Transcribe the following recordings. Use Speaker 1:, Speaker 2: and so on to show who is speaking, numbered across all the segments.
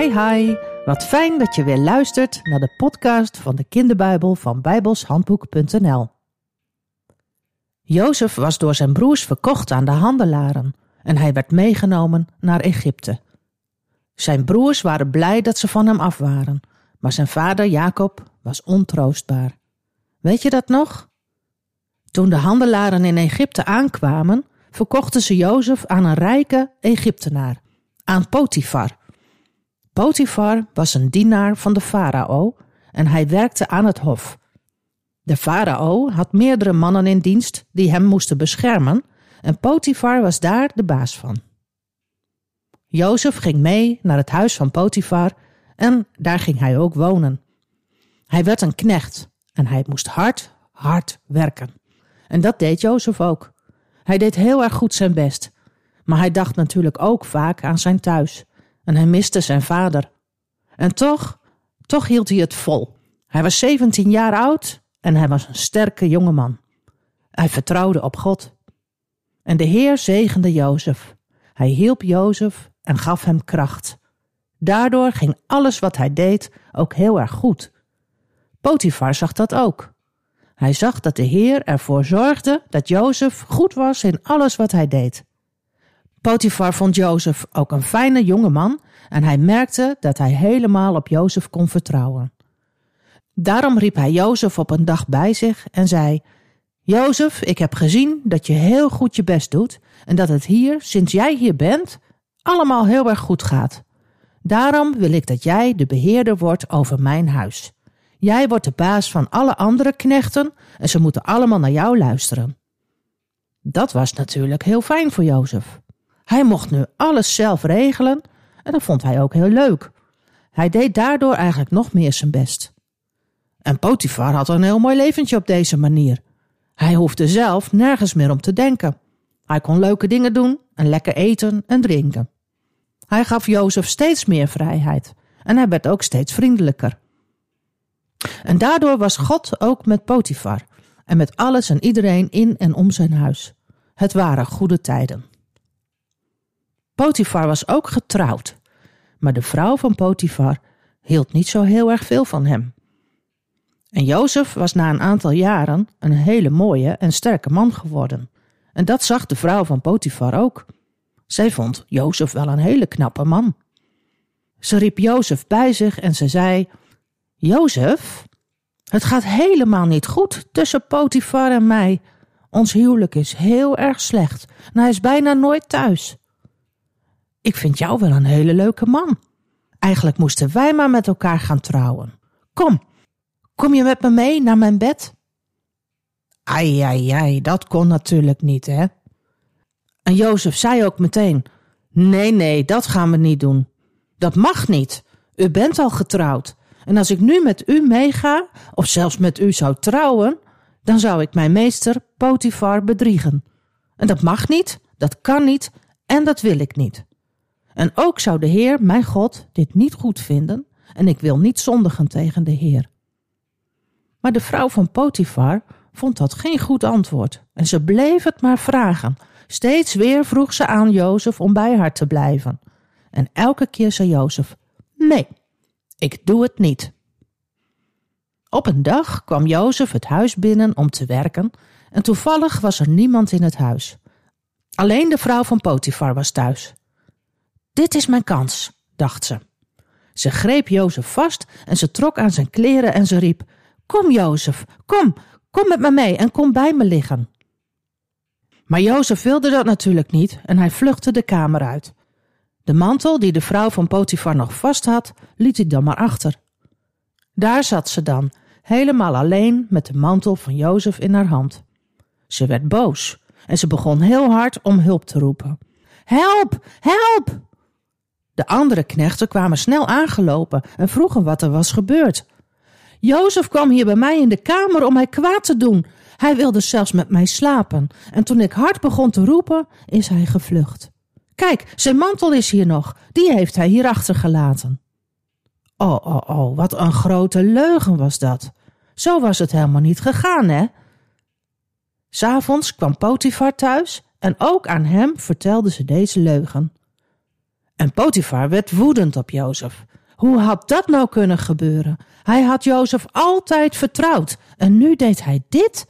Speaker 1: Hi hi, wat fijn dat je weer luistert naar de podcast van de kinderbijbel van bijbelshandboek.nl. Jozef was door zijn broers verkocht aan de handelaren en hij werd meegenomen naar Egypte. Zijn broers waren blij dat ze van hem af waren, maar zijn vader Jacob was ontroostbaar. Weet je dat nog? Toen de handelaren in Egypte aankwamen, verkochten ze Jozef aan een rijke Egyptenaar, aan Potifar. Potifar was een dienaar van de farao en hij werkte aan het hof. De farao had meerdere mannen in dienst die hem moesten beschermen en Potifar was daar de baas van. Jozef ging mee naar het huis van Potifar en daar ging hij ook wonen. Hij werd een knecht en hij moest hard, hard werken. En dat deed Jozef ook. Hij deed heel erg goed zijn best, maar hij dacht natuurlijk ook vaak aan zijn thuis en hij miste zijn vader. En toch, toch hield hij het vol. Hij was 17 jaar oud en hij was een sterke jongeman. Hij vertrouwde op God. En de Heer zegende Jozef. Hij hielp Jozef en gaf hem kracht. Daardoor ging alles wat hij deed ook heel erg goed. Potifar zag dat ook. Hij zag dat de Heer ervoor zorgde dat Jozef goed was in alles wat hij deed. Potifar vond Jozef ook een fijne jonge man en hij merkte dat hij helemaal op Jozef kon vertrouwen. Daarom riep hij Jozef op een dag bij zich en zei: Jozef, ik heb gezien dat je heel goed je best doet en dat het hier, sinds jij hier bent, allemaal heel erg goed gaat. Daarom wil ik dat jij de beheerder wordt over mijn huis. Jij wordt de baas van alle andere knechten en ze moeten allemaal naar jou luisteren. Dat was natuurlijk heel fijn voor Jozef. Hij mocht nu alles zelf regelen en dat vond hij ook heel leuk. Hij deed daardoor eigenlijk nog meer zijn best. En Potifar had een heel mooi leventje op deze manier. Hij hoefde zelf nergens meer om te denken. Hij kon leuke dingen doen en lekker eten en drinken. Hij gaf Jozef steeds meer vrijheid en hij werd ook steeds vriendelijker. En daardoor was God ook met Potifar en met alles en iedereen in en om zijn huis. Het waren goede tijden. Potifar was ook getrouwd, maar de vrouw van Potifar hield niet zo heel erg veel van hem. En Jozef was na een aantal jaren een hele mooie en sterke man geworden. En dat zag de vrouw van Potifar ook. Zij vond Jozef wel een hele knappe man. Ze riep Jozef bij zich en ze zei: Jozef, het gaat helemaal niet goed tussen Potifar en mij. Ons huwelijk is heel erg slecht en hij is bijna nooit thuis. Ik vind jou wel een hele leuke man. Eigenlijk moesten wij maar met elkaar gaan trouwen. Kom, kom je met me mee naar mijn bed? Ai, ai, ai, dat kon natuurlijk niet, hè? En Jozef zei ook meteen: Nee, nee, dat gaan we niet doen. Dat mag niet. U bent al getrouwd. En als ik nu met u meega, of zelfs met u zou trouwen, dan zou ik mijn meester Potifar bedriegen. En dat mag niet, dat kan niet en dat wil ik niet. En ook zou de Heer, mijn God, dit niet goed vinden en ik wil niet zondigen tegen de Heer. Maar de vrouw van Potifar vond dat geen goed antwoord en ze bleef het maar vragen. Steeds weer vroeg ze aan Jozef om bij haar te blijven. En elke keer zei Jozef: Nee, ik doe het niet. Op een dag kwam Jozef het huis binnen om te werken en toevallig was er niemand in het huis. Alleen de vrouw van Potifar was thuis. Dit is mijn kans, dacht ze. Ze greep Jozef vast en ze trok aan zijn kleren en ze riep: Kom, Jozef, kom, kom met me mee en kom bij me liggen. Maar Jozef wilde dat natuurlijk niet en hij vluchtte de kamer uit. De mantel die de vrouw van Potifar nog vast had, liet hij dan maar achter. Daar zat ze dan, helemaal alleen met de mantel van Jozef in haar hand. Ze werd boos en ze begon heel hard om hulp te roepen. Help, help! De andere knechten kwamen snel aangelopen en vroegen wat er was gebeurd. Jozef kwam hier bij mij in de kamer om mij kwaad te doen. Hij wilde zelfs met mij slapen. En toen ik hard begon te roepen, is hij gevlucht. Kijk, zijn mantel is hier nog. Die heeft hij hier achtergelaten. Oh, oh, oh, wat een grote leugen was dat. Zo was het helemaal niet gegaan, hè? S'avonds kwam Potifar thuis en ook aan hem vertelde ze deze leugen. En Potifar werd woedend op Jozef. Hoe had dat nou kunnen gebeuren? Hij had Jozef altijd vertrouwd en nu deed hij dit.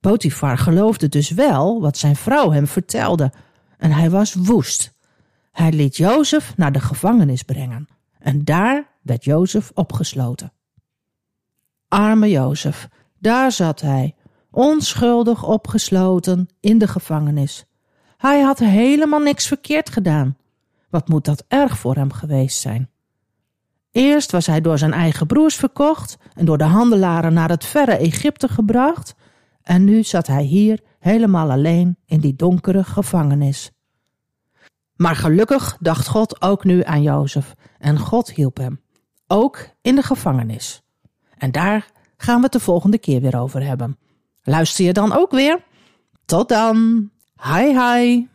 Speaker 1: Potifar geloofde dus wel wat zijn vrouw hem vertelde en hij was woest. Hij liet Jozef naar de gevangenis brengen en daar werd Jozef opgesloten. Arme Jozef, daar zat hij, onschuldig opgesloten in de gevangenis. Hij had helemaal niks verkeerd gedaan. Wat moet dat erg voor hem geweest zijn? Eerst was hij door zijn eigen broers verkocht en door de handelaren naar het verre Egypte gebracht, en nu zat hij hier helemaal alleen in die donkere gevangenis. Maar gelukkig dacht God ook nu aan Jozef en God hielp hem, ook in de gevangenis. En daar gaan we het de volgende keer weer over hebben. Luister je dan ook weer? Tot dan. Hi hi.